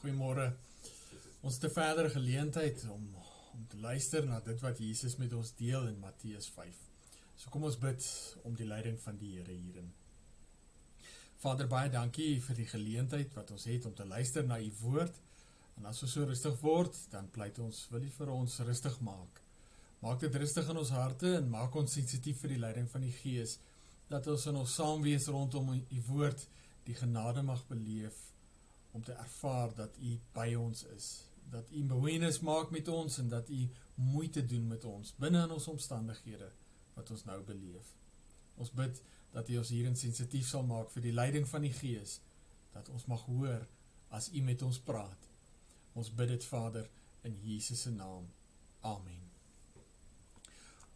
Goeiemôre. Ons het 'n verdere geleentheid om om te luister na dit wat Jesus met ons deel in Matteus 5. So kom ons bid om die leiding van die Here hierin. Vader, baie dankie vir die geleentheid wat ons het om te luister na u woord. En as ons so rustig word, dan pleit ons wil U vir ons rustig maak. Maak dit rustig in ons harte en maak ons sensitief vir die leiding van die Gees dat ons in ons saamwees rondom u woord die genade mag beleef om te ervaar dat U by ons is, dat U bewennis maak met ons en dat U moeite doen met ons binne in ons omstandighede wat ons nou beleef. Ons bid dat U ons hierin sensitief sal maak vir die leiding van die Gees, dat ons mag hoor as U met ons praat. Ons bid dit Vader in Jesus se naam. Amen.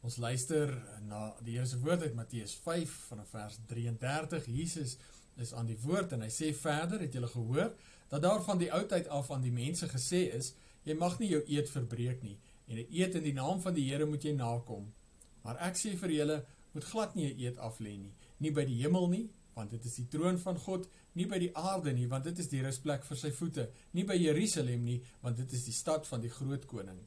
Ons luister na die Here se woord uit Matteus 5 vanaf vers 33. Jesus is aan die woord en hy sê verder, het julle gehoor dat daar van die oudheid af aan die mense gesê is, jy mag nie jou eed verbreek nie en 'n eed in die naam van die Here moet jy nakom. Maar ek sê vir julle, moet glad nie 'n eed af lê nie, nie by die hemel nie, want dit is die troon van God, nie by die aarde nie, want dit is die rusplek vir sy voete, nie by Jerusalem nie, want dit is die stad van die groot koning.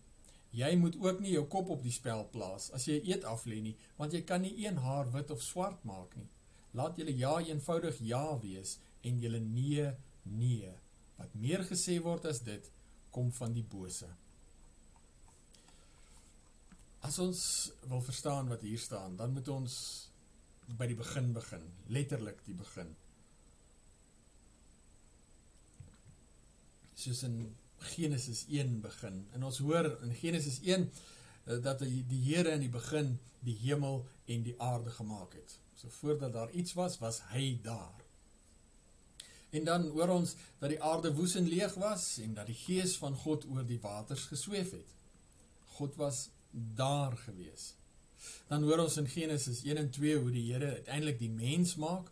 Jy moet ook nie jou kop op die spel plaas as jy eet af lê nie, want jy kan nie een haar wit of swart maak nie. Laat julle ja eenvoudig ja wees en julle nee nee. Wat meer gesê word as dit kom van die bose. As ons wil verstaan wat hier staan, dan moet ons by die begin begin, letterlik die begin. Soos in Genesis 1 begin. En ons hoor in Genesis 1 eh, dat die, die Here in die begin die hemel en die aarde gemaak het. So voordat daar iets was, was hy daar. En dan hoor ons dat die aarde woes en leeg was en dat die gees van God oor die waters gesweef het. God was daar gewees. Dan hoor ons in Genesis 1 en 2 hoe die Here uiteindelik die mens maak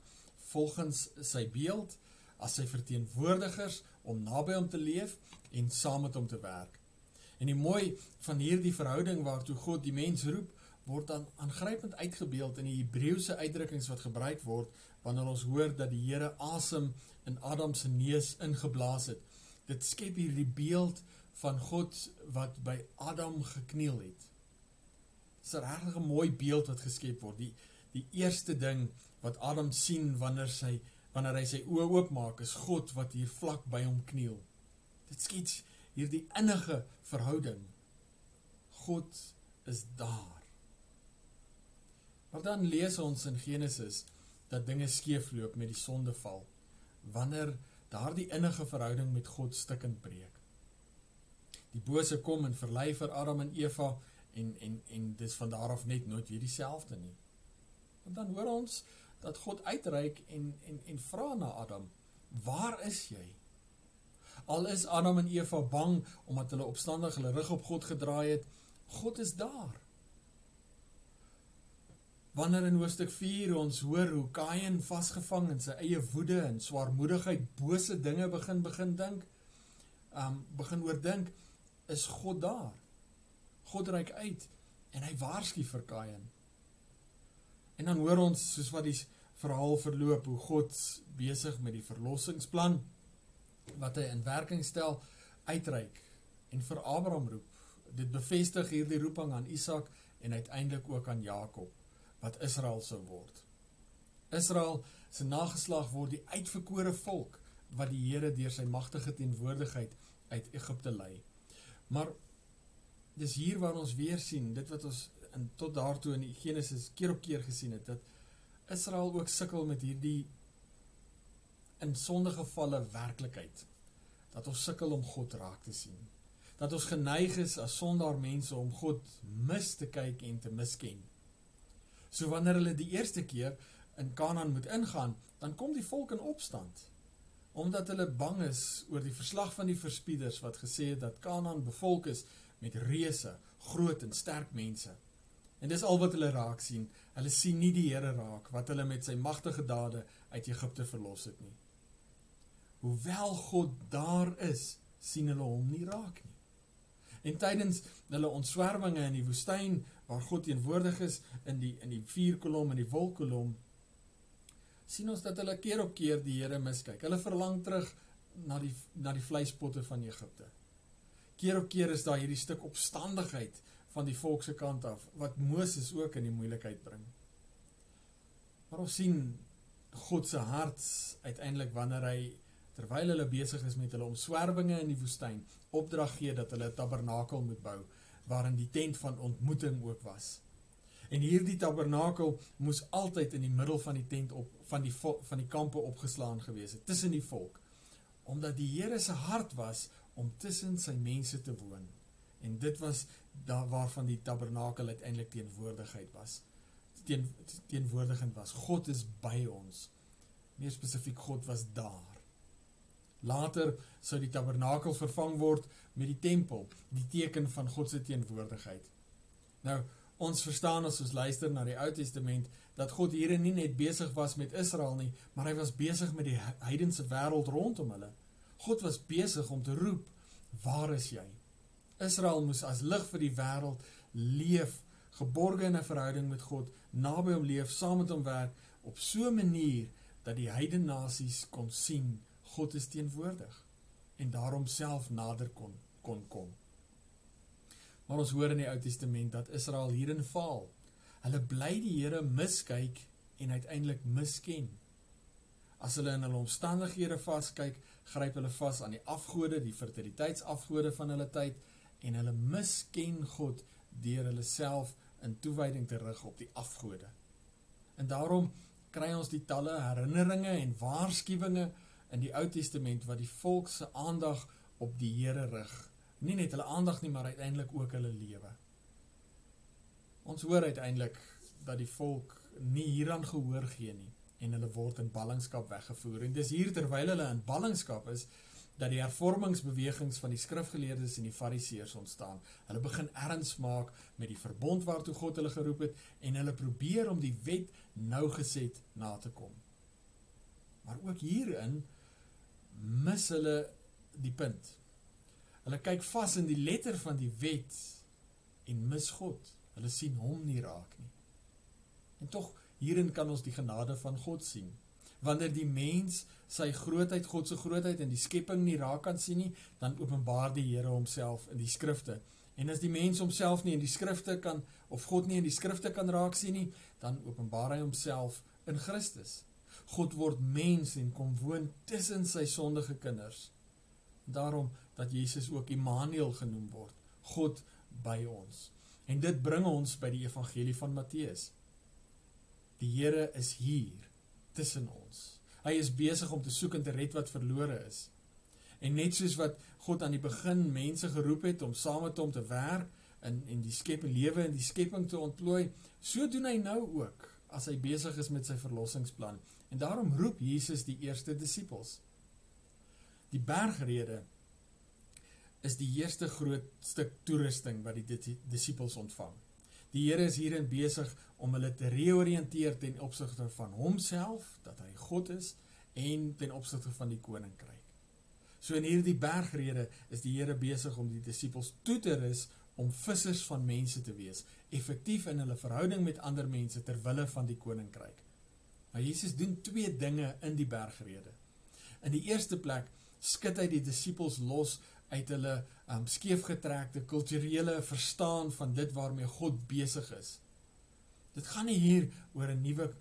volgens sy beeld as sy verteenwoordigers om naby hom te leef en saam met hom te werk. En die mooi van hierdie verhouding waartoe God die mens roep, word dan aangrypend uitgebeeld in die Hebreëse uitdrukkings wat gebruik word wanneer ons hoor dat die Here asem in Adam se neus ingeblaas het. Dit skep hierdie beeld van God wat by Adam gekniel het. Dit is 'n regtig mooi beeld wat geskep word. Die die eerste ding wat Adam sien wanneer sy wanneer hy sy oë oopmaak is God wat hier vlak by hom kniel. Dit skets hierdie innige verhouding. God is daar. Maar dan lees ons in Genesis dat dinge skeefloop met die sondeval wanneer daardie innige verhouding met God stukkend breek. Die bose kom en verlei vir Adam en Eva en en en dis van daar af net nooit weer dieselfde nie. Want dan hoor ons dat God uitreik en en en vra na Adam: "Waar is jy?" Al is Adam en Eva bang omdat hulle opstandig hulle rug op God gedraai het, God is daar. Wanneer in hoofstuk 4 ons hoor hoe Kain vasgevang in sy eie woede en swaarmoedigheid bose dinge begin begin dink, um begin oordink, is God daar. God reik uit en hy waarsku vir Kain. En dan hoor ons soos wat die verhaal verloop hoe God besig met die verlossingsplan wat hy in werking stel uitreik en vir Abraham roep. Dit bevestig hierdie roeping aan Isak en uiteindelik ook aan Jakob wat Israel sou word. Israel se nageslag word die uitverkore volk wat die Here deur sy magtige teenwoordigheid uit Egipte lei. Maar dis hier waar ons weer sien dit wat ons in tot daartoe in Genesis keer op keer gesien het dat Israel ook sukkel met hierdie in sondige valle werklikheid dat ons sukkel om God raak te sien dat ons geneig is as sondaar mense om God mis te kyk en te misken So wanneer hulle die eerste keer in Kanaan moet ingaan, dan kom die volk in opstand. Omdat hulle bang is oor die verslag van die verspieders wat gesê het dat Kanaan bevolk is met reuse, groot en sterk mense. En dis al wat hulle raak sien. Hulle sien nie die Here raak wat hulle met sy magtige dade uit Egipte verlos het nie. Hoewel God daar is, sien hulle hom nie raak nie. En tydens hulle ontswervinge in die woestyn waar God teenwoordig is in die in die vuurkolom en die wolkkolom sien ons dat hulle keer op keer die Here miskyk. Hulle verlang terug na die na die vleispotte van Egipte. Keer op keer is daar hierdie stuk opstandigheid van die volk se kant af wat Moses ook in die moeilikheid bring. Maar ons sien God se hart uiteindelik wanneer hy terwyl hulle besig is met hulle omswerwinge in die woestyn opdrag gee dat hulle 'n tabernakel moet bou waarin die tent van ontmoeting ook was. En hierdie tabernakel moes altyd in die middel van die tent op van die van die kampe opgeslaan gewees het tussen die volk omdat die Here se hart was om tussen sy mense te woon. En dit was daar waarvan die tabernakel uiteindelik teenwoordigheid was. Teen teenwoordigend was. God is by ons. Meer spesifiek God was daar. Later sou die tabernakel vervang word met die tempel, die teken van God se teenwoordigheid. Nou, ons verstaan as ons luister na die Ou Testament dat God hier nie net besig was met Israel nie, maar hy was besig met die heidense wêreld rondom hulle. God was besig om te roep, "Waar is jy?" Israel moes as lig vir die wêreld leef, geborge in 'n verhouding met God, naby hom leef, saam met hom werk op so 'n manier dat die heidene nasies kon sien God is teenwoordig en daarom self nader kon kon kom. Maar ons hoor in die Ou Testament dat Israel hierin faal. Hulle bly die Here miskyk en uiteindelik misken. As hulle in hulle omstandighede vaskyk, gryp hulle vas aan die afgode, die fertiliteitsafgode van hulle tyd en hulle misken God deur hulle self in toewyding te rig op die afgode. En daarom kry ons die talle herinneringe en waarskuwinge in die Ou Testament wat die volk se aandag op die Here rig. Nie net hulle aandag nie, maar uiteindelik ook hulle lewe. Ons hoor uiteindelik dat die volk nie hieraan gehoor gee nie en hulle word in ballingskap weggevoer. En dis hier terwyl hulle in ballingskap is dat die hervormingsbewegings van die skrifgeleerdes en die fariseërs ontstaan. Hulle begin erns maak met die verbond waartoe God hulle geroep het en hulle probeer om die wet nougeset na te kom. Maar ook hierin mis hulle die punt. Hulle kyk vas in die letter van die wet en mis God. Hulle sien hom nie raak nie. En tog hierin kan ons die genade van God sien. Wanneer die mens sy grootheid, God se grootheid in die skepping nie raak kan sien nie, dan openbaar die Here homself in die skrifte. En as die mens homself nie in die skrifte kan of God nie in die skrifte kan raak sien nie, dan openbaar hy homself in Christus. God word mens en kom woon tussen sy sondige kinders. Daarom dat Jesus ook Immanuel genoem word, God by ons. En dit bring ons by die evangelie van Matteus. Die Here is hier tussen ons. Hy is besig om te soek en te red wat verlore is. En net soos wat God aan die begin mense geroep het om saam met hom te werk in en die skepping lewe en die skepping te ontplooi, so doen hy nou ook as hy besig is met sy verlossingsplan. En daarom roep Jesus die eerste disippels. Die bergrede is die eerste groot stuk toerusting wat die disippels ontvang. Die Here is hierin besig om hulle te reoriënteer ten opsigte van homself, dat hy God is en ten opsigte van die koninkryk. So in hierdie bergrede is die Here besig om die disippels toe te rus om vissers van mense te wees, effektief in hulle verhouding met ander mense ter wille van die koninkryk. Maar Jesus doen twee dinge in die bergrede. In die eerste plek skud hy die disippels los uit hulle um, skeefgetrekte kulturele verstaan van dit waarmee God besig is. Dit gaan nie hier oor 'n nuwe uh,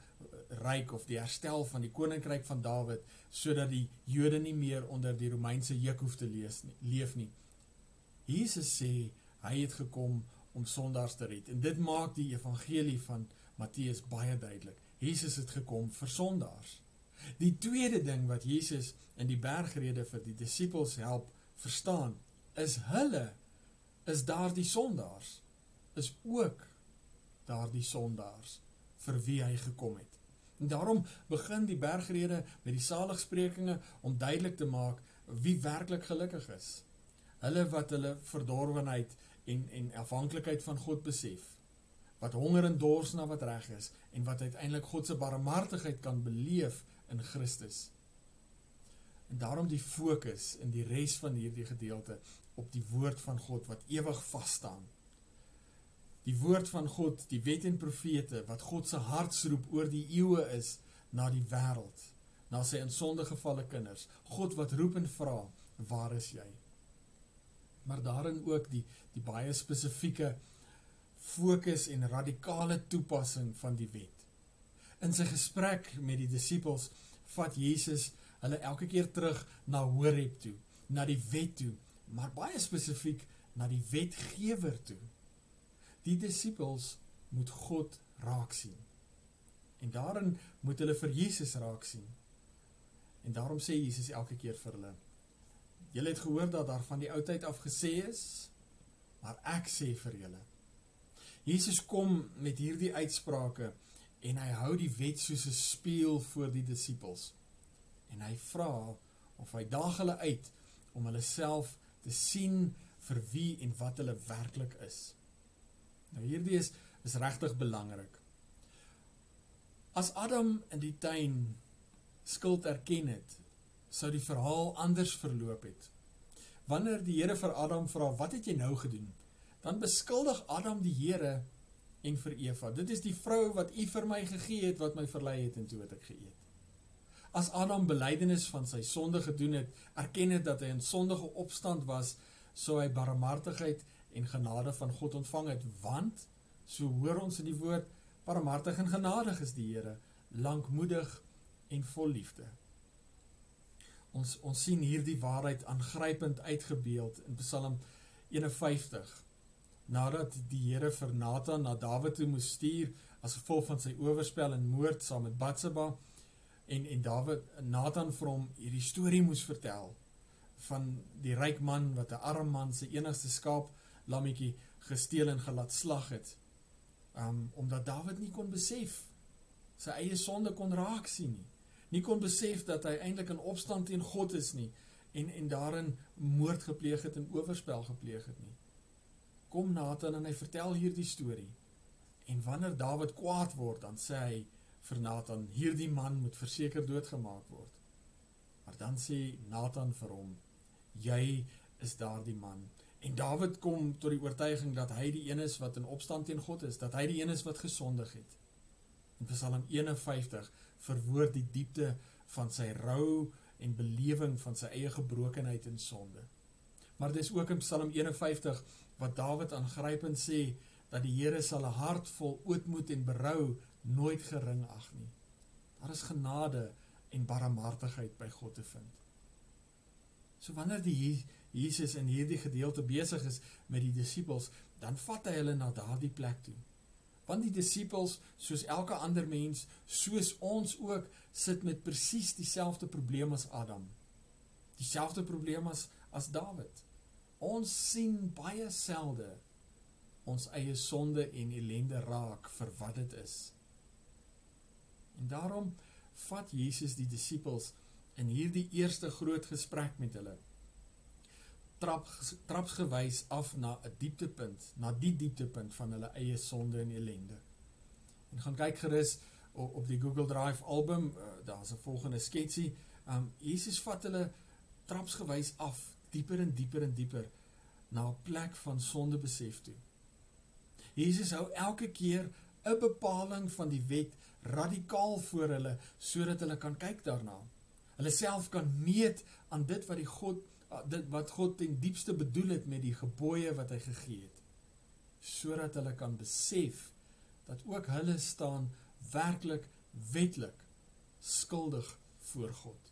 ryk of die herstel van die koninkryk van Dawid sodat die Jode nie meer onder die Romeinse juk hoef te lees nie, leef nie. Jesus sê hy het gekom om sondaars te red en dit maak die evangelie van Matteus baie duidelik. Jesus het gekom vir sondaars. Die tweede ding wat Jesus in die bergrede vir die disippels help verstaan, is hulle is daardie sondaars is ook daardie sondaars vir wie hy gekom het. En daarom begin die bergrede met die saligsprekinge om duidelik te maak wie werklik gelukkig is. Hulle wat hulle verdorwenheid en en afhanklikheid van God besef wat honger en dors na wat reg is en wat uiteindelik God se barmhartigheid kan beleef in Christus. En daarom die fokus in die res van hierdie gedeelte op die woord van God wat ewig vas staan. Die woord van God, die wet en profete wat God se hartsroep oor die eeue is na die wêreld, na sy in sonde gevalle kinders. God wat roep en vra, waar is jy? Maar daarin ook die die baie spesifieke fokus en radikale toepassing van die wet. In sy gesprek met die disippels vat Jesus hulle elke keer terug na Horeb toe, na die wet toe, maar baie spesifiek na die wetgewer toe. Die disippels moet God raak sien. En daarin moet hulle vir Jesus raak sien. En daarom sê Jesus elke keer vir hulle: Julle het gehoor dat daar van die ou tyd af gesê is, maar ek sê vir julle. Jesus kom met hierdie uitsprake en hy hou die wet soos 'n spieël voor die disippels. En hy vra of hy daag hulle uit om hulle self te sien vir wie en wat hulle werklik is. Nou hierdie is is regtig belangrik. As Adam in die tuin skuld erken het, sou die verhaal anders verloop het. Wanneer die Here vir Adam vra, "Wat het jy nou gedoen?" Dan beskuldig Adam die Here en vir Eva. Dit is die vrou wat U vir my gegee het wat my verlei het en toe het ek geëet. As Adam belydenis van sy sonde gedoen het, erken het dat hy in sondige opstand was, sou hy barmhartigheid en genade van God ontvang het, want so hoor ons in die woord barmhartig en genadig is die Here, lankmoedig en vol liefde. Ons ons sien hierdie waarheid aangrypend uitgebeeld in Psalm 51. Nadat die Here vir Nathan na Dawid toe moes stuur as gevolg van sy oorspel en moord saam met Batseba en en Dawid Nathan vir hom hierdie storie moes vertel van die ryk man wat 'n arm man se enigste skaap lammetjie gesteel en gelaat slag het. Um omdat Dawid nie kon besef sy eie sonde kon raak sien nie. Nie kon besef dat hy eintlik in opstand teen God is nie en en daarin moord gepleeg het en oorspel gepleeg het nie. Kom Nathan en hy vertel hierdie storie. En wanneer Dawid kwaad word, dan sê hy vir Nathan: "Hierdie man moet verseker doodgemaak word." Maar dan sê Nathan vir hom: "Jy is daardie man." En Dawid kom tot die oortuiging dat hy die een is wat in opstand teen God is, dat hy die een is wat gesondig het. In Psalm 51 verwoord die diepte van sy rou en belewing van sy eie gebrokenheid en sonde. Maar dis ook in Psalm 51 wat Dawid aangrypend sê dat die Here sal 'n hart vol ootmoed en berou nooit gering ag nie. Daar is genade en barmhartigheid by God te vind. So wanneer die Jesus in hierdie gedeelte besig is met die disippels, dan vat hy hulle na daardie plek toe. Want die disippels, soos elke ander mens, soos ons ook, sit met presies dieselfde probleem as Adam. Dieselfde probleem as as Dawid. Ons sien baie selde ons eie sonde en ellende raak vir wat dit is. En daarom vat Jesus die disippels in hierdie eerste groot gesprek met hulle trap trapsgewys af na 'n dieptepunt, na die dieptepunt van hulle eie sonde en ellende. En gaan kyk gerus op, op die Google Drive album, uh, daar's 'n volgende sketsie. Um Jesus vat hulle trapsgewys af, dieper en dieper en dieper na 'n plek van sonde besef toe. Jesus hou elke keer 'n bepaling van die wet radikaal voor hulle sodat hulle kan kyk daarna. Hulle self kan meet aan dit wat die God Ah, dit wat God ten diepste bedoel het met die gebooie wat hy gegee het sodat hulle kan besef dat ook hulle staan werklik wetlik skuldig voor God.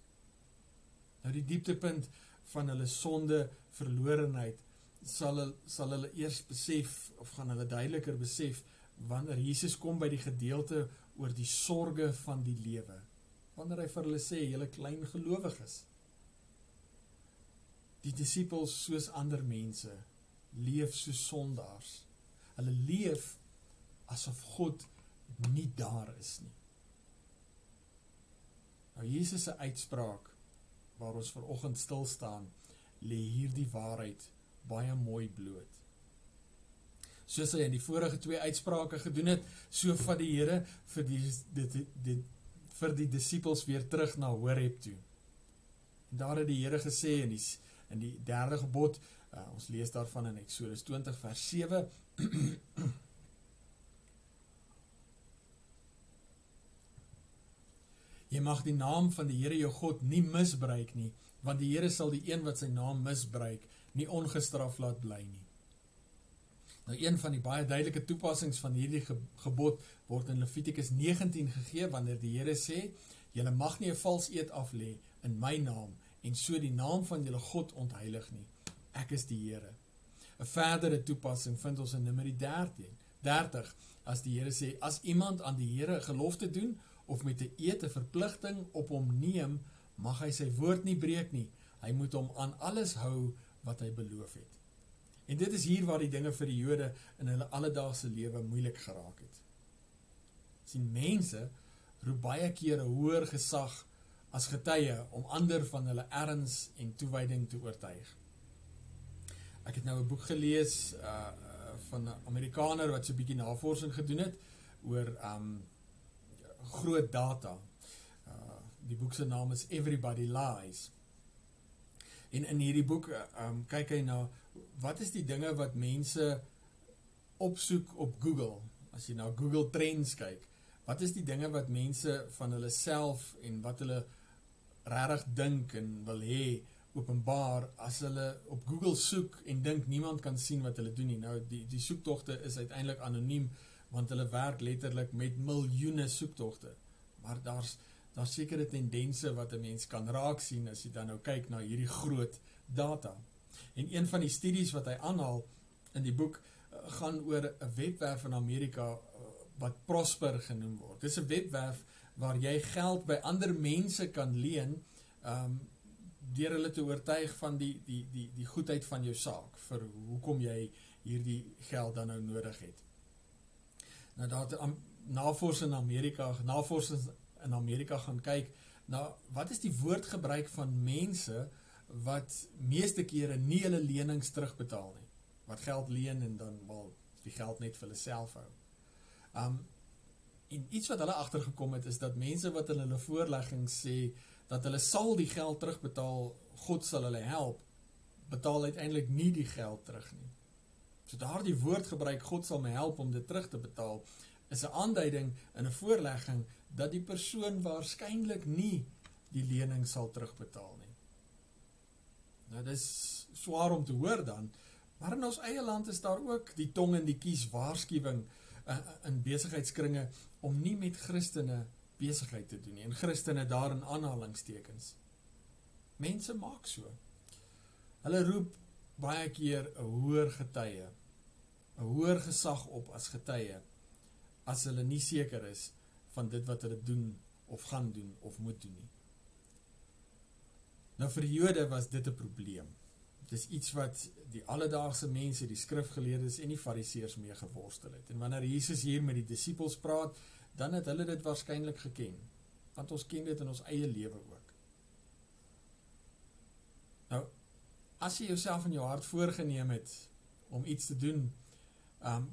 Nou die dieptepunt van hulle sonde verlorenheid sal sal hulle eers besef of gaan hulle duideliker besef wanneer Jesus kom by die gedeelte oor die sorges van die lewe. Wanneer hy vir hulle sê julle klein gelowiges die disippels soos ander mense leef soos sondaars. Hulle leef asof God nie daar is nie. Nou Jesus se uitspraak waar ons ver oggend stil staan, lê hierdie waarheid baie mooi bloot. Soos hy in die vorige twee uitsprake gedoen het, so vat die Here vir die dit dit vir die disippels weer terug na Horeb toe. En daar het die Here gesê in die in die derde gebod. Uh, ons lees daarvan in Eksodus 20 vers 7. Jy mag die naam van die Here jou God nie misbruik nie, want die Here sal die een wat sy naam misbruik nie ongestraf laat bly nie. Nou een van die baie duidelike toepassings van hierdie ge gebod word in Levitikus 19 gegee wanneer die Here sê: "Julle mag nie 'n vals eed af lê in my naam en so die naam van julle God ontheilig nie. Ek is die Here." 'n Verdere toepassing vind ons in Numeri 13. 30 as die Here sê: "As iemand aan die Here gelofte doen of met 'n eed 'n verpligting op hom neem, mag hy sy woord nie breek nie. Hy moet hom aan alles hou wat hy beloof het." En dit is hier waar die dinge vir die Jode in hulle alledaagse lewe moeilik geraak het. Sien mense roep baie keer 'n hoër gesag as getuie om ander van hulle erns en toewyding te oortuig. Ek het nou 'n boek gelees uh van 'n Amerikaner wat so 'n bietjie navorsing gedoen het oor um groot data. Uh die boek se naam is Everybody Lies. En in hierdie boek um kyk hy na wat is die dinge wat mense opsoek op Google? As jy na Google Trends kyk, wat is die dinge wat mense van hulle self en wat hulle regtig dink en wil hê openbaar as hulle op Google soek en dink niemand kan sien wat hulle doen nie. Nou die die soektogte is uiteindelik anoniem want hulle werk letterlik met miljoene soektogte. Maar daar's daar sekere tendense wat 'n mens kan raak sien as jy dan nou kyk na hierdie groot data. En een van die studies wat hy aanhaal in die boek uh, gaan oor 'n webwerf in Amerika uh, wat Prosper genoem word. Dit is 'n webwerf waar jy geld by ander mense kan leen um deur hulle te oortuig van die die die die goedheid van jou saak vir hoekom jy hierdie geld dan nou nodig het. Nou daar het navorsing in Amerika, navorsing in Amerika gaan kyk na wat is die woordgebruik van mense wat meeste kere nie hulle lenings terugbetaal nie. Wat geld leen en dan wel die geld net vir hulle self hou. Um en iets wat hulle agtergekom het is dat mense wat in hulle voorleggings sê dat hulle sal die geld terugbetaal, God sal hulle help, betaal uiteindelik nie die geld terug nie. So daardie woord gebruik God sal my help om dit terug te betaal is 'n aanduiding in 'n voorlegging dat die persoon waarskynlik nie die lening sal terugbetaal nie. Nou dis swaar om te hoor dan, maar in ons eie land is daar ook die tong en die kies waarskuwing uh, in besigheidskringe om nie met Christene besigheid te doen nie. En Christene daar in aanhalingstekens. Mense maak so. Hulle roep baie keer 'n hoër getuie, 'n hoër gesag op as getuie as hulle nie seker is van dit wat hulle doen of gaan doen of moet doen nie. Nou vir die Jode was dit 'n probleem. Dit is iets wat die alledaagse mense, die skrifgeleerdes en die fariseërs mee geworstel het. En wanneer Jesus hier met die disippels praat, dan het hulle dit waarskynlik geken. Want ons ken dit in ons eie lewe ook. Nou, as jy jouself in jou hart voorgenem het om iets te doen, um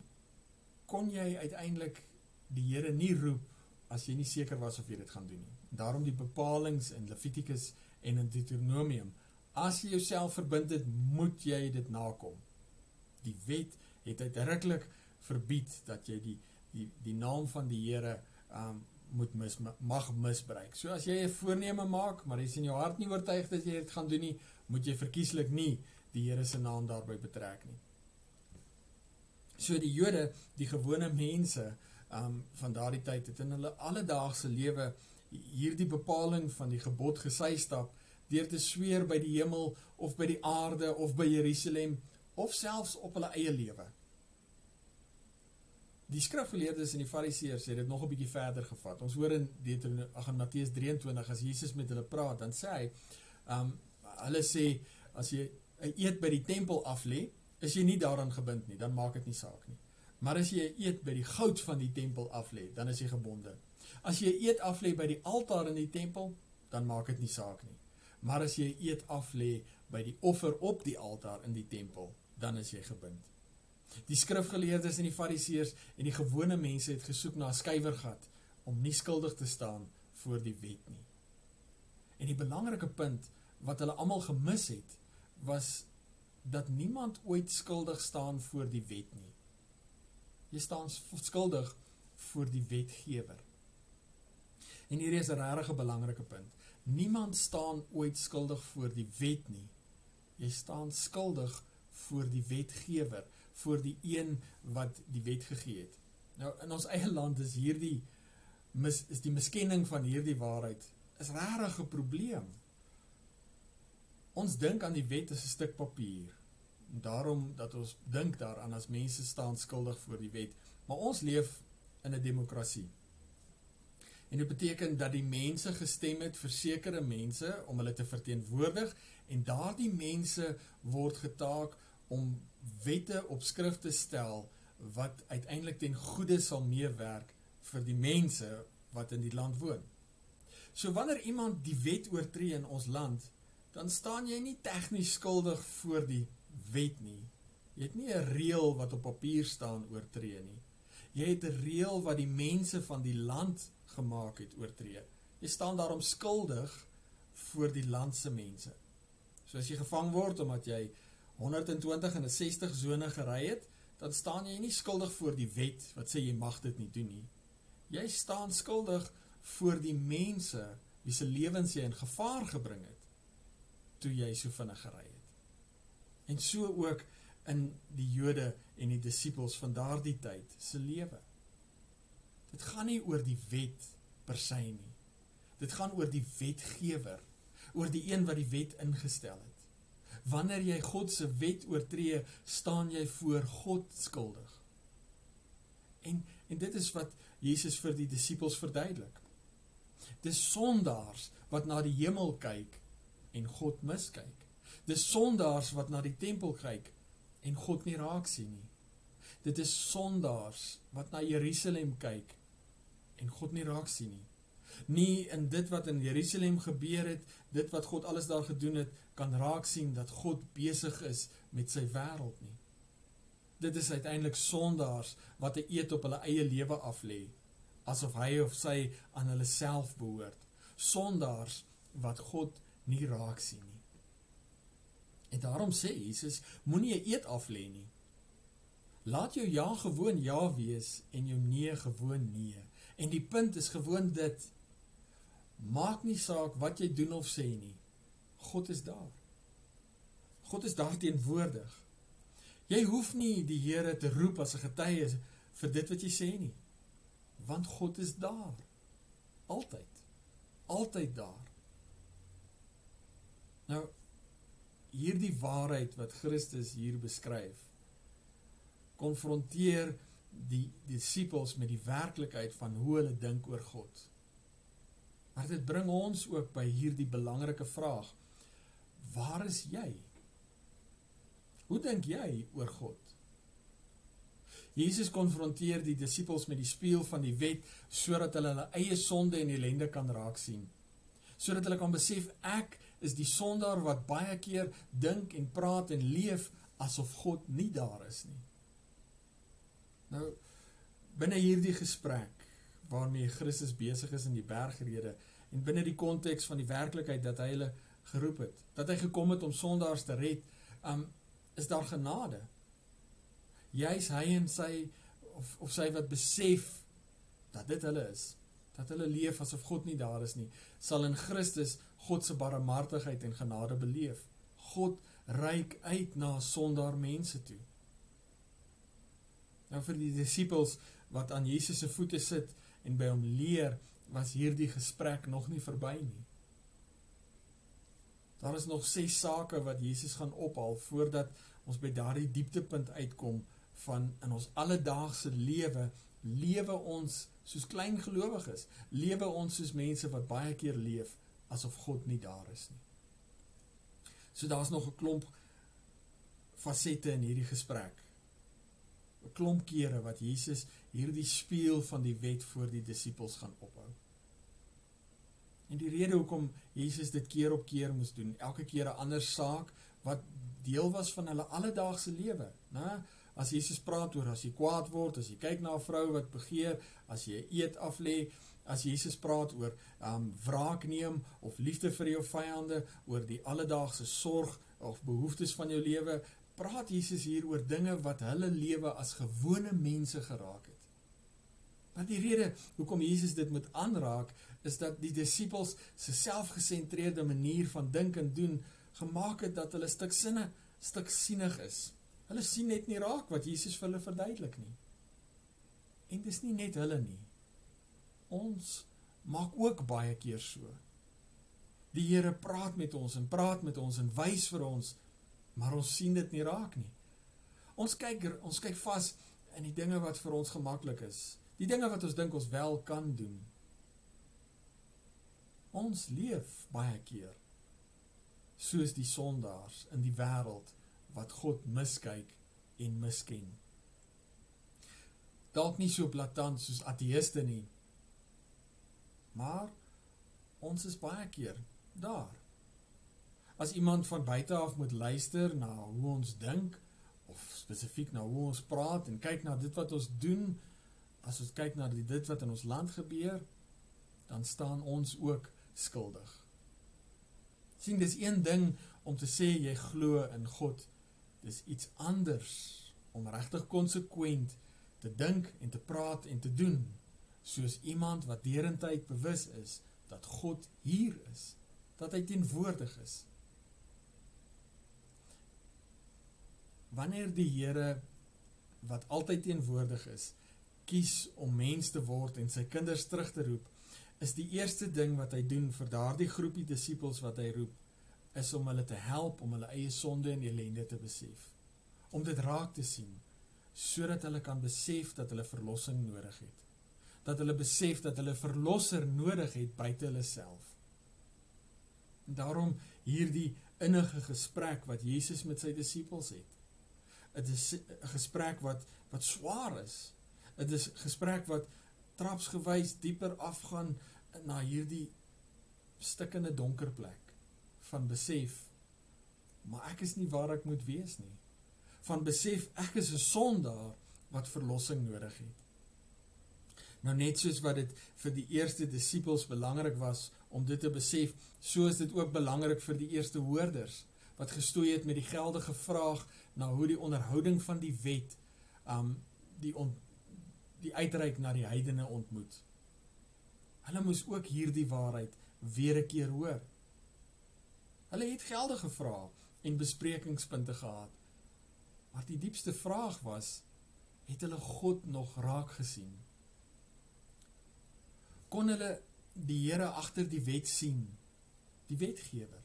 kon jy uiteindelik die Here nie roep as jy nie seker was of jy dit gaan doen nie. Daarom die bepalinge in Levitikus en in Deuteronomium. As jy jouself verbind het, moet jy dit nakom. Die wet het uitdruklik verbied dat jy die die die naam van die Here um moet mis mag misbruik. So as jy 'n voorneme maak, maar jy sien jou hart nie oortuig dat jy dit gaan doen nie, moet jy verkieslik nie die Here se naam daarby betrek nie. So die Jode, die gewone mense um van daardie tyd het in hulle alledaagse lewe hierdie bepaling van die gebod gesy stap deur te sweer by die hemel of by die aarde of by Jerusalem of selfs op hulle eie lewe. Die skrifgeleerdes en die fariseërs het dit nog 'n bietjie verder gevat. Ons hoor in Deuteronomium ag in Matteus 23 as Jesus met hulle praat, dan sê hy, um hulle sê as jy 'n eet by die tempel af lê, is jy nie daaraan gebind nie, dan maak dit nie saak nie. Maar as jy eet by die goud van die tempel af lê, dan is jy gebonde. As jy eet af lê by die altaar in die tempel, dan maak dit nie saak nie. Maar as jy eet af lê by die offer op die altaar in die tempel, dan is jy gebind. Die skrifgeleerdes en die fariseërs en die gewone mense het gesoek na 'n skuiwergat om nie skuldig te staan voor die wet nie. En die belangrike punt wat hulle almal gemis het, was dat niemand ooit skuldig staan voor die wet nie. Jy staan skuldig voor die wetgewer. En hierdie is 'n regtig belangrike punt. Niemand staan ooit skuldig voor die wet nie. Jy staan skuldig voor die wetgewer, voor die een wat die wet gegee het. Nou in ons eie land is hierdie mis is die miskenning van hierdie waarheid is regtig 'n probleem. Ons dink aan die wet as 'n stuk papier. Daarom dat ons dink daaraan as mense staan skuldig voor die wet, maar ons leef in 'n demokrasie. En dit beteken dat die mense gestem het vir sekere mense om hulle te verteenwoordig en daardie mense word getaak om wette op skrif te stel wat uiteindelik ten goeie sal meewerk vir die mense wat in die land woon. So wanneer iemand die wet oortree in ons land, dan staan jy nie tegnies skuldig voor die wet nie. Jy het nie 'n reël wat op papier staan oortree nie. Jy het 'n reël wat die mense van die land gemaak het oortree. Jy staan daarom skuldig voor die land se mense. So as jy gevang word omdat jy 120 in 'n 60 sone gery het, dan staan jy nie skuldig voor die wet wat sê jy mag dit nie doen nie. Jy staan skuldig voor die mense wie se lewens jy in gevaar gebring het toe jy so vinnig gery het. En so ook in die Jode en die disippels van daardie tyd se lewe. Dit gaan nie oor die wet per se nie. Dit gaan oor die wetgewer, oor die een wat die wet ingestel het. Wanneer jy God se wet oortree, staan jy voor God skuldig. En en dit is wat Jesus vir die disippels verduidelik. Dis sondaars wat na die hemel kyk en God miskyk. Dis sondaars wat na die tempel kyk en God nie raak sien nie. Dit is sondaars wat na Jerusalem kyk en God nie raak sien nie. Nie in dit wat in Jerusalem gebeur het, dit wat God alles daar gedoen het, kan raak sien dat God besig is met sy wêreld nie. Dit is uiteindelik sondaars wat 'n eet op hulle eie lewe af lê, asof hy of sy aan hulle self behoort. Sondaars wat God nie raak sien nie. En daarom sê Jesus, moenie 'n eet af lê nie. Laat jou ja gewoon ja wees en jou nee gewoon nee. En die punt is gewoon dit maak nie saak wat jy doen of sê nie. God is daar. God is daar teenwoordig. Jy hoef nie die Here te roep as 'n getuie vir dit wat jy sê nie. Want God is daar. Altyd. Altyd daar. Nou hierdie waarheid wat Christus hier beskryf konfronteer die disippels met die werklikheid van hoe hulle dink oor God. Maar dit bring ons ook by hierdie belangrike vraag: Waar is jy? Hoe dink jy oor God? Jesus konfronteer die disippels met die spieël van die wet sodat hulle hulle eie sonde en ellende kan raak sien. Sodat hulle kan besef ek is die sondaar wat baie keer dink en praat en leef asof God nie daar is nie. Nou binne hierdie gesprek waarmee Christus besig is in die bergrede en binne die konteks van die werklikheid dat hy hulle geroep het, dat hy gekom het om sondaars te red, um is daar genade. Jy's hy en sy of of sy wat besef dat dit hulle is, dat hulle leef asof God nie daar is nie, sal in Christus God se barmhartigheid en genade beleef. God reik uit na sondaar mense toe. Nou vir die disippels wat aan Jesus se voete sit en by hom leer, was hierdie gesprek nog nie verby nie. Daar is nog ses sake wat Jesus gaan ophal voordat ons by daardie dieptepunt uitkom van in ons alledaagse lewe lewe ons soos klein gelowiges, lewe ons soos mense wat baie keer leef asof God nie daar is nie. So daar's nog 'n klomp fasette in hierdie gesprek. 'n Klomp kere wat Jesus hierdie spieël van die wet voor die disippels gaan ophou. En die rede hoekom Jesus dit keer op keer moes doen, elke keer 'n ander saak wat deel was van hulle alledaagse lewe, né? As Jesus praat oor as jy kwaad word, as jy kyk na 'n vrou wat begeer, as jy eet af lê, as Jesus praat oor um wraak neem of liefde vir jou vyande, oor die alledaagse sorg of behoeftes van jou lewe, praat Jesus hier oor dinge wat hulle lewe as gewone mense geraak het. Maar die rede hoekom Jesus dit moet aanraak is dat die disippels se selfgesentreerde manier van dink en doen gemaak het dat hulle stuk sinne stuk sienig is. Hulle sien net nie raak wat Jesus vir hulle verduidelik nie. En dis nie net hulle nie. Ons maak ook baie keer so. Die Here praat met ons en praat met ons en wys vir ons, maar ons sien dit nie raak nie. Ons kyk ons kyk vas in die dinge wat vir ons gemaklik is. Die dinge wat ons dink ons wel kan doen. Ons leef baie keer soos die sondaars in die wêreld wat God miskyk en misken. Dalk nie so blaatant soos ateëste nie. Maar ons is baie keer daar. As iemand van buite af moet luister na hoe ons dink of spesifiek na hoe ons praat en kyk na dit wat ons doen, as ons kyk na dit wat in ons land gebeur, dan staan ons ook skuldig. Sien, dis een ding om te sê jy glo in God. Dis iets anders om regtig konsekwent te dink en te praat en te doen soos iemand wat derentyd bewus is dat God hier is, dat hy teenwoordig is. Wanneer die Here wat altyd teenwoordig is, kies om mens te word en sy kinders terug te roep, is die eerste ding wat hy doen vir daardie groepie disippels wat hy roep, is om hulle te help om hulle eie sonde en ellende te besef. Om dit raak te sien, sodat hulle kan besef dat hulle verlossing nodig het. Dat hulle besef dat hulle verlosser nodig het buite hulle self. En daarom hierdie innige gesprek wat Jesus met sy disippels het. Dit is 'n gesprek wat wat swaar is. Dit is 'n gesprek wat trapsgewys dieper afgaan na hierdie stikkende donker plek van besef maar ek is nie waar ek moet wees nie van besef ek is 'n sondaar wat verlossing nodig het nou net soos wat dit vir die eerste disippels belangrik was om dit te besef so is dit ook belangrik vir die eerste hoorders wat gestoei het met die geldige vraag na hoe die onderhouding van die wet um die on, die uitreik na die heidene ontmoet. Hulle moes ook hierdie waarheid weer 'n keer hoor. Hulle het geldige vrae en besprekingspunte gehad. Maar die diepste vraag was: het hulle God nog raak gesien? Kon hulle die Here agter die wet sien? Die wetgewer.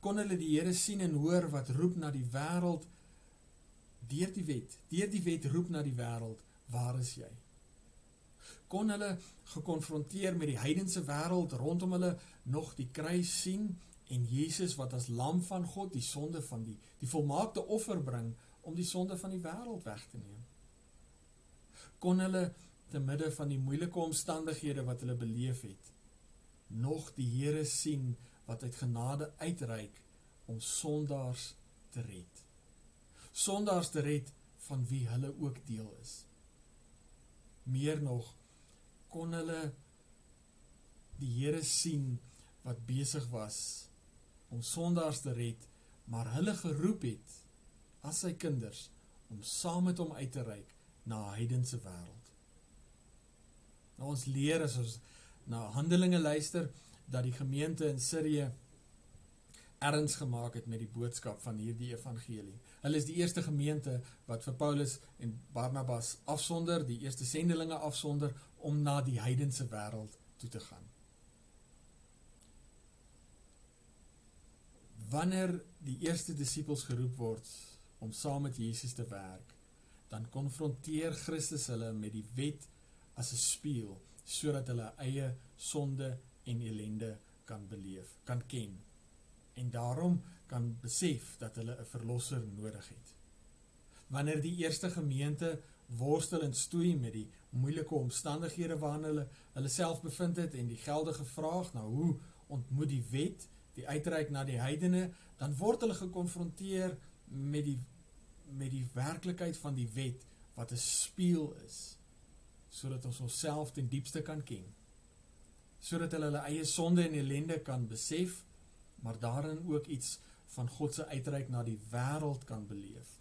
Kon hulle die Here sien en hoor wat roep na die wêreld deur die wet? Deur die wet roep na die wêreld: Waar is jy? kon hulle gekonfronteer met die heidense wêreld rondom hulle nog die kruis sien en Jesus wat as lam van God die sonde van die die volmaakte offer bring om die sonde van die wêreld weg te neem. Kon hulle te midde van die moeilike omstandighede wat hulle beleef het nog die Here sien wat uit genade uitreik om sondaars te red. Sondaars te red van wie hulle ook deel is. Meer nog kon hulle die Here sien wat besig was om sondaars te red, maar hulle geroep het as sy kinders om saam met hom uit te reik na heidense wêreld. Nou ons leer as ons na Handelinge luister dat die gemeente in Sirië erns gemaak het met die boodskap van hierdie evangelie. Hulle is die eerste gemeente wat vir Paulus en Barnabas afsonder, die eerste sendelinge afsonder om na die heidense wêreld toe te gaan. Wanneer die eerste disippels geroep word om saam met Jesus te werk, dan konfronteer Christus hulle met die wet as 'n spieël sodat hulle eie sonde en ellende kan beleef, kan ken en daarom kan besef dat hulle 'n verlosser nodig het. Wanneer die eerste gemeente worstel en stoei met die moeilike omstandighede waarin hulle hulle self bevind het en die geldige vraag na hoe ontmoet die wet die uitreik na die heidene, dan word hulle gekonfronteer met die met die werklikheid van die wet wat 'n spieël is sodat ons onsself ten diepste kan ken. Sodat hulle hulle eie sonde en ellende kan besef maar daarin ook iets van God se uitreik na die wêreld kan beleef.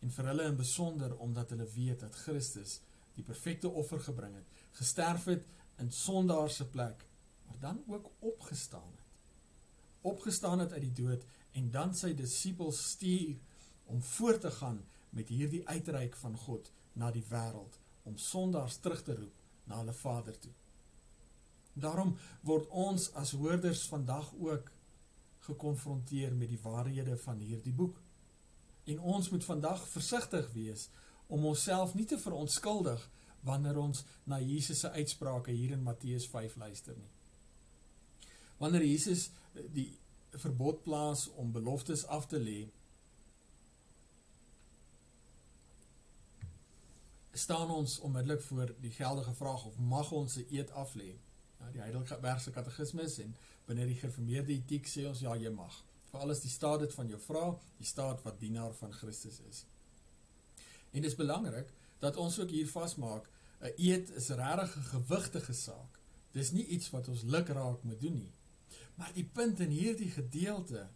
En vir hulle in besonder omdat hulle weet dat Christus die perfekte offer gebring het, gesterf het in sondaar se plek, maar dan ook opgestaan het. Opgestaan het uit die dood en dan sy disippels stuur om voort te gaan met hierdie uitreik van God na die wêreld om sondaars terug te roep na hulle Vader toe. Daarom word ons as hoorders vandag ook gekonfronteer met die waarhede van hierdie boek. En ons moet vandag versigtig wees om onsself nie te verontskuldig wanneer ons na Jesus se uitsprake hier in Matteus 5 luister nie. Wanneer Jesus die verbod plaas om beloftes af te lê, staan ons onmiddellik voor die geldige vraag of mag ons 'n eed af lê? Ja, die Heidelbergse Katekismes en binne die gereformeerde etiek sê ons ja, jy mag. Veral as die staat dit van jou vra, die staat wat dienaar van Christus is. En dit is belangrik dat ons ook hier vasmaak, 'n eed is regtig 'n gewigtige saak. Dis nie iets wat ons luk raak moet doen nie. Maar die punt in hierdie gedeelte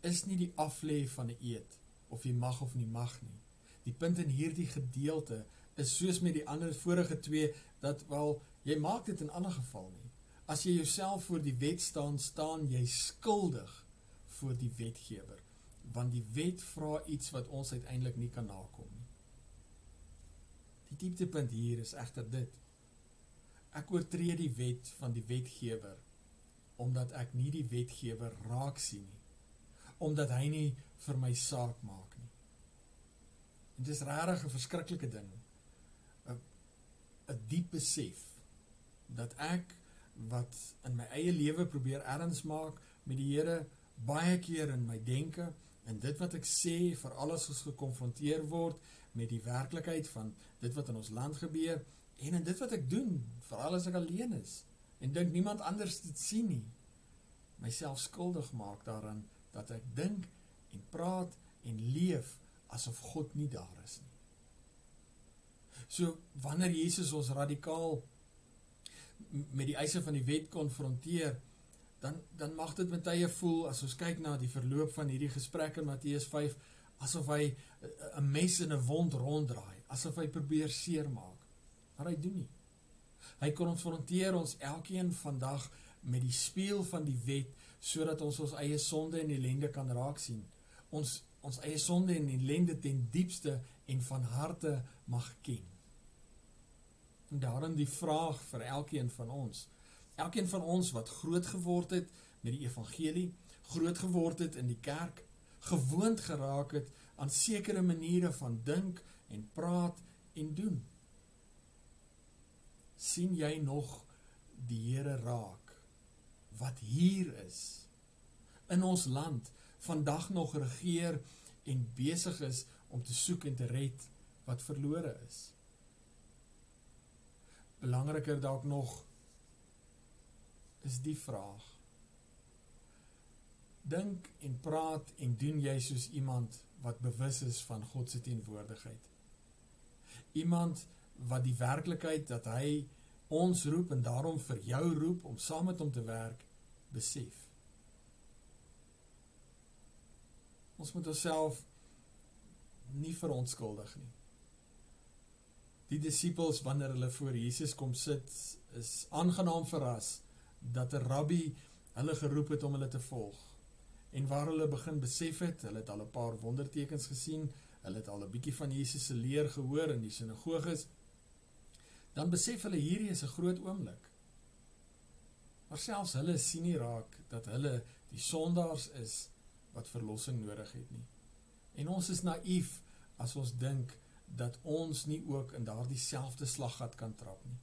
is nie die aflê van 'n eed of jy mag of nie mag nie. Die punt in hierdie gedeelte is soos met die ander vorige twee dat wel jy maak dit in ander geval nie. As jy jouself voor die wet staan, staan jy skuldig voor die wetgewer, want die wet vra iets wat ons uiteindelik nie kan nakom nie. Die dieptepunt hier is egter dit. Ek oortree die wet van die wetgewer omdat ek nie die wetgewer raak sien nie. Omdat hy nie vir my saak maak nie. En dit is regtig 'n verskriklike ding 'n diep besef dat ek wat in my eie lewe probeer erns maak met die Here baie keer in my denke en dit wat ek sê vir alles ons gekonfronteer word met die werklikheid van dit wat in ons land gebeur en in dit wat ek doen veral as ek alleen is en dink niemand anders dit sien nie myself skuldig maak daaraan dat ek dink en praat en leef asof God nie daar is nie So wanneer Jesus ons radikaal met die eise van die wet konfronteer, dan dan mag dit met tye voel as ons kyk na die verloop van hierdie gesprek in Matteus 5 asof hy eh, 'n mes in 'n wond ronddraai, asof hy probeer seermaak. Maar hy doen nie. Hy konfronteer ons elkeen vandag met die spieël van die wet sodat ons ons eie sonde en ellende kan raak sien. Ons ons eie sonde en ellende ten diepste en van harte mag ken. En daarin die vraag vir elkeen van ons. Elkeen van ons wat groot geword het met die evangelie, groot geword het in die kerk, gewoond geraak het aan sekere maniere van dink en praat en doen. sien jy nog die Here raak wat hier is in ons land vandag nog regeer en besig is om te soek en te red wat verlore is belangriker dalk nog is die vraag. Dink en praat en doen jy soos iemand wat bewus is van God se teenwoordigheid? Iemand wat die werklikheid dat hy ons roep en daarom vir jou roep om saam met hom te werk besef. Ons moet onsself nie verontskuldig nie die disippels wanneer hulle voor Jesus kom sit is aangenaam verras dat 'n rabbi hulle geroep het om hulle te volg. En waar hulle begin besef het, hulle het al 'n paar wondertekens gesien, hulle het al 'n bietjie van Jesus se leer gehoor in die sinagoges, dan besef hulle hierdie is 'n groot oomblik. Maar selfs hulle sien nie raak dat hulle die sondaars is wat verlossing nodig het nie. En ons is naïef as ons dink dat ons nie ook in daardie selfde slaggat kan trap nie.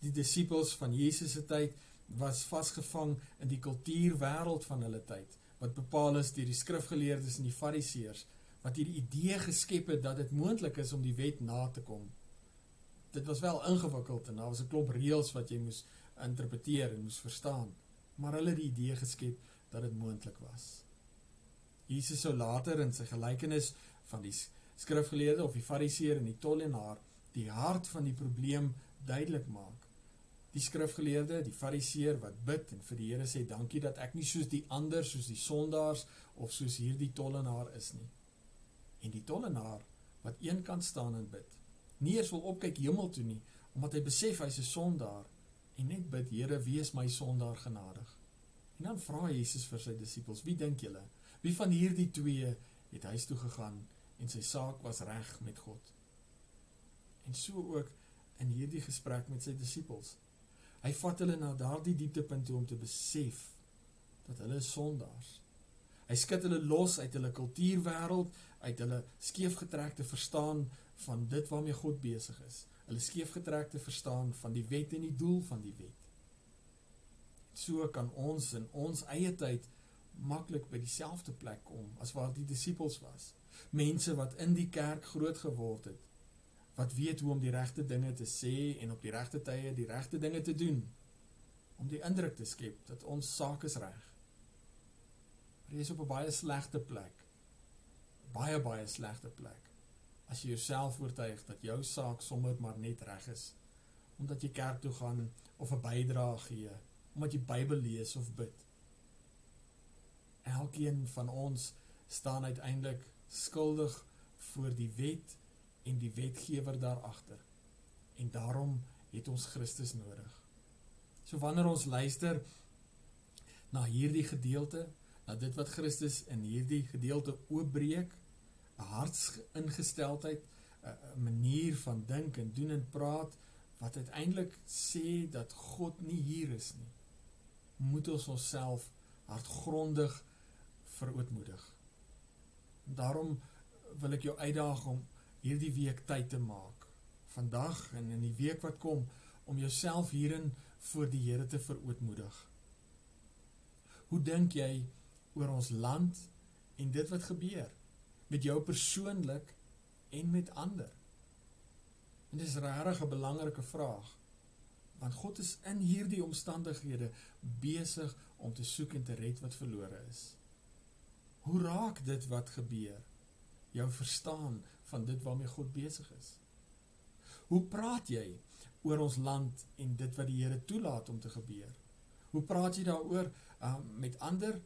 Die disippels van Jesus se tyd was vasgevang in die kultuurwêreld van hulle tyd wat bepaal is deur die skrifgeleerdes en die fariseërs wat hierdie idee geskep het dat dit moontlik is om die wet na te kom. Dit was wel ingewikkeld en daar was 'n klomp reëls wat jy moes interpreteer en moes verstaan, maar hulle het die idee geskep dat dit moontlik was. Jesus sou later in sy gelykenis van die skrifgeleerde of die fariseer en die tollenaar die hart van die probleem duidelik maak. Die skrifgeleerde, die fariseer wat bid en vir die Here sê dankie dat ek nie soos die ander, soos die sondaars of soos hierdie tollenaar is nie. En die tollenaar wat eenkant staan en bid Nie eens wil opkyk hemel toe nie, omdat hy besef hy's 'n sondaar en net bid, Here, wees my sondaar genadig. En dan vra Jesus vir sy disippels, wie dink julle? Wie van hierdie twee het huis toe gegaan en sy saak was reg met God? En so ook in hierdie gesprek met sy disippels. Hy vat hulle na daardie dieptepunt toe om te besef dat hulle sondaars. Hy skud hulle los uit hulle kultuurwêreld, uit hulle skeefgetrekte verstaan van dit waarmee God besig is. Hulle skeefgetrekte verstaan van die wet en die doel van die wet. So kan ons in ons eie tyd maklik by dieselfde plek kom as waar die disippels was. Mense wat in die kerk groot geword het, wat weet hoe om die regte dinge te sê en op die regte tye die regte dinge te doen om die indruk te skep dat ons saak is reg. Maar jy is op 'n baie slegte plek. Baie baie slegte plek. As jy jouself oortuig dat jou saak sommer maar net reg is omdat jy kerk toe gaan of 'n bydrae gee omdat jy Bybel lees of bid. Elkeen van ons staan uiteindelik skuldig voor die wet en die wetgewer daar agter. En daarom het ons Christus nodig. So wanneer ons luister na hierdie gedeelte, na dit wat Christus in hierdie gedeelte oopbreek, 'n hartsingesteldheid, 'n manier van dink en doen en praat wat uiteindelik sê dat God nie hier is nie moet ons onsself hartgrondig verootmoedig. Daarom wil ek jou uitdaag om hierdie week tyd te maak. Vandag en in die week wat kom om jouself hierin voor die Here te verootmoedig. Hoe dink jy oor ons land en dit wat gebeur met jou persoonlik en met ander? En dis regtig 'n belangrike vraag want God is in hierdie omstandighede besig om te soek en te red wat verlore is. Hoe raak dit wat gebeur jou verstaan van dit waarmee God besig is? Hoe praat jy oor ons land en dit wat die Here toelaat om te gebeur? Hoe praat jy daaroor um, met ander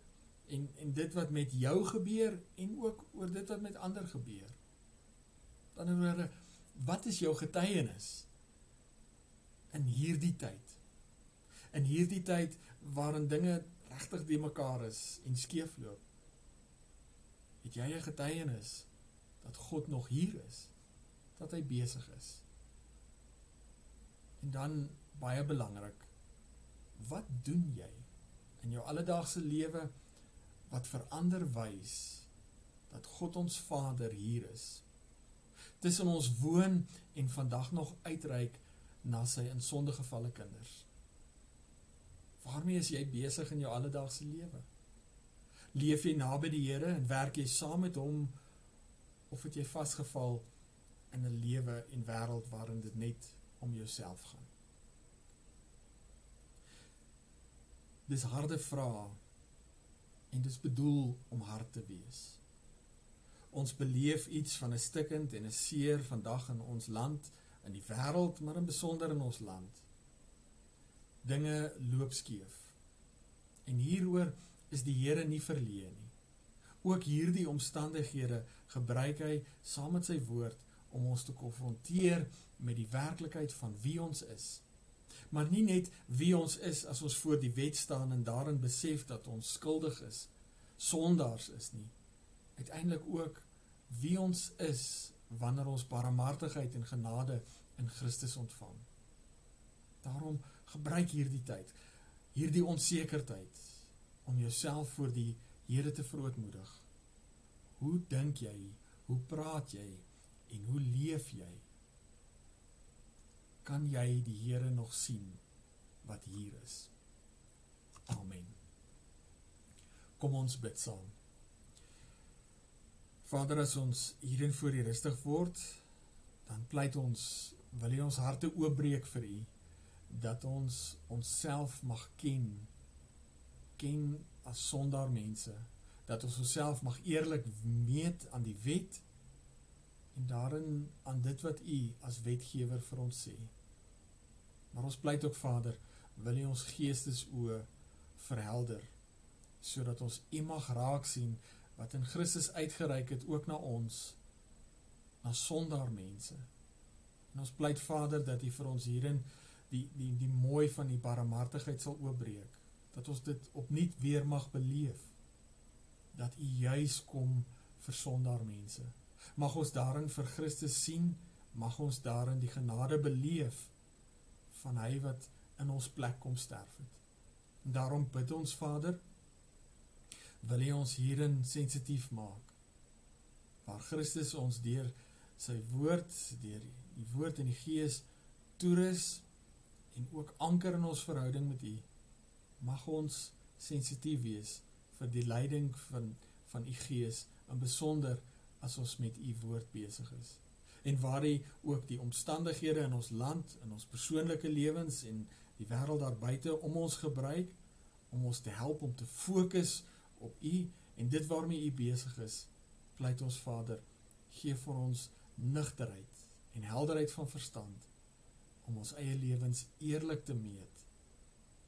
en en dit wat met jou gebeur en ook oor dit wat met ander gebeur? Dan oor wat is jou getuienis? in hierdie tyd. In hierdie tyd waarin dinge regtig die mekaar is en skeefloop. Het jy 'n getuienis dat God nog hier is? Dat hy besig is? En dan baie belangrik, wat doen jy in jou alledaagse lewe wat verander wys dat God ons Vader hier is? Tussen ons woon en vandag nog uitreik na sy in sonde gevalle kinders. Waarmee is jy besig in jou alledaagse lewe? Leef jy naby die Here en werk jy saam met hom of het jy vasgeval in 'n lewe en wêreld waarin dit net om jouself gaan? Dis harde vrae en dis bedoel om hard te wees. Ons beleef iets van 'n stikkend en 'n seer vandag in ons land in die wêreld, maar in besonder in ons land. Dinge loop skeef. En hieroor is die Here nie verleë nie. Ook hierdie omstandighede gebruik hy saam met sy woord om ons te konfronteer met die werklikheid van wie ons is. Maar nie net wie ons is as ons voor die wet staan en daarin besef dat ons skuldig is, sondaars is nie. Uiteindelik ook wie ons is wanneer ons barmhartigheid en genade in Christus ontvang. Daarom gebruik hierdie tyd, hierdie onsekerheid om jouself voor die Here te verootmoedig. Hoe dink jy? Hoe praat jy? En hoe leef jy? Kan jy die Here nog sien wat hier is? Amen. Kom ons bid saam. Vader, as ons hierin voor U rustig word, dan pleit ons, wil U ons harte oopbreek vir U dat ons onsself mag ken, ken as sondaar mense, dat ons onsself mag eerlik meet aan die wet en daarin aan dit wat U as wetgewer vir ons sê. Maar ons pleit ook Vader, wil U ons geestesoë verhelder sodat ons U mag raak sien wat in Christus uitgereik het ook na ons na sondaar mense En ons pleit Vader dat U vir ons hierin die die die mooi van die barmhartigheid sal oopbreek. Dat ons dit opnuut weer mag beleef. Dat U juis kom vir sondaar mense. Mag ons daarin vir Christus sien, mag ons daarin die genade beleef van hy wat in ons plek kom sterf het. En daarom bid ons Vader, wil U ons hierin sensitief maak. Waar Christus ons deur sy woord, deur die woord en die gees toerus en ook anker in ons verhouding met U, mag ons sensitief wees vir die leiding van van U gees, in besonder as ons met U woord besig is. En waar U ook die omstandighede in ons land, in ons persoonlike lewens en die wêreld daar buite om ons gebruik om ons te help om te fokus op U en dit waarmee U besig is, pleit ons Vader, gee vir ons nugterheid en helderheid van verstand om ons eie lewens eerlik te meet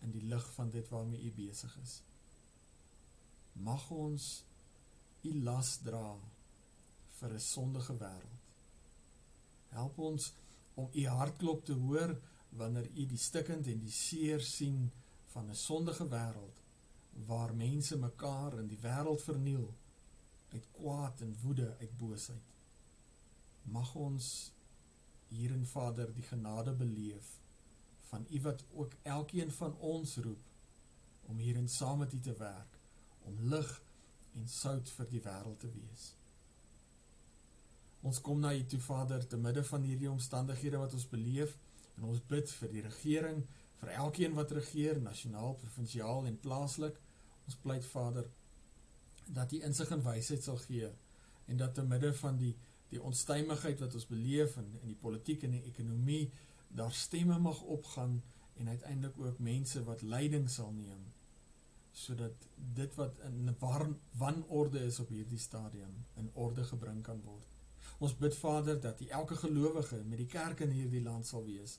in die lig van dit waarmee U besig is. Mag ons U las dra vir 'n sondige wêreld. Help ons om U hartklop te hoor wanneer U die stikkend en die seer sien van 'n sondige wêreld waar mense mekaar in die wêreld verniel uit kwaad en woede, uit boosheid. Mag ons hierin Vader die genade beleef van U wat ook elkeen van ons roep om hierin saam met U te werk, om lig en sout vir die wêreld te wees. Ons kom na U toe Vader te midde van hierdie omstandighede wat ons beleef en ons bid vir die regering, vir elkeen wat regeer, nasionaal, provinsiaal en plaaslik. Ons pleit Vader dat U insig en wysheid sal gee en dat te midde van die die onstuimigheid wat ons beleef in in die politiek en die ekonomie daar stemme mag opgaan en uiteindelik ook mense wat leiding sal neem sodat dit wat in wanorde is op hierdie stadium in orde gebring kan word. Ons bid Vader dat U elke gelowige met die kerk in hierdie land sal wees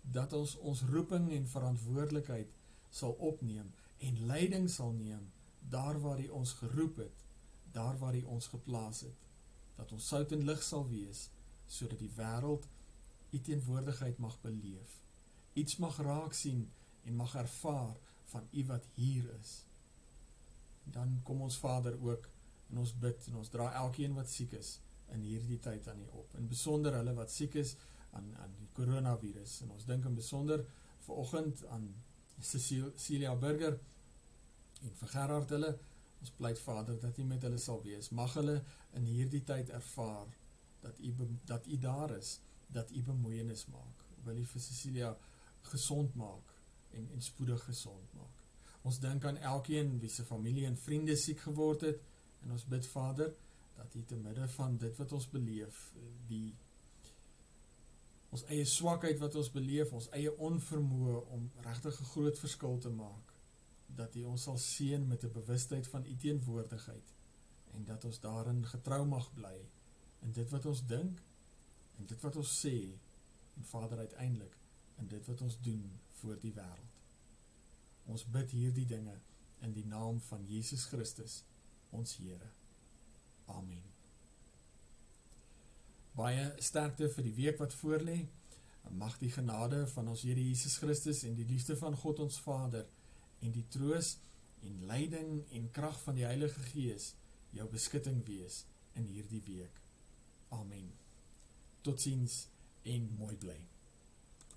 dat ons ons roeping en verantwoordelikheid sal opneem en leiding sal neem daar waar U ons geroep het, daar waar U ons geplaas het dat ons sout en lig sal wees sodat die wêreld u teenwoordigheid mag beleef. Iets mag raak sien en mag ervaar van u wat hier is. Dan kom ons Vader ook en ons bid en ons dra elkeen wat siek is in hierdie tyd aan u op. In besonder hulle wat siek is aan aan die koronavirus en ons dink in besonder vanoggend aan Cecilia Burger en vir Gerard hulle Ons pleit Vader dat U met hulle sal wees. Mag hulle in hierdie tyd ervaar dat U dat U daar is, dat U bemoeienis maak. Wil U vir Cecilia gesond maak en en spoedig gesond maak. Ons dink aan elkeen wie se familie en vriende siek geword het en ons bid Vader dat U te midde van dit wat ons beleef, die ons eie swakheid wat ons beleef, ons eie onvermoë om regtig 'n groot verskil te maak dat U ons sal seën met 'n bewustheid van U teenwoordigheid en dat ons daarin getrou mag bly in dit wat ons dink en dit wat ons sê en Vader uiteindelik in dit wat ons doen vir die wêreld. Ons bid hierdie dinge in die naam van Jesus Christus, ons Here. Amen. Baie sterkte vir die week wat voorlê. Mag die genade van ons Here Jesus Christus en die liefde van God ons Vader en die troos en leiding en krag van die Heilige Gees jou beskutting wees in hierdie week. Amen. Totsiens en mooi bly.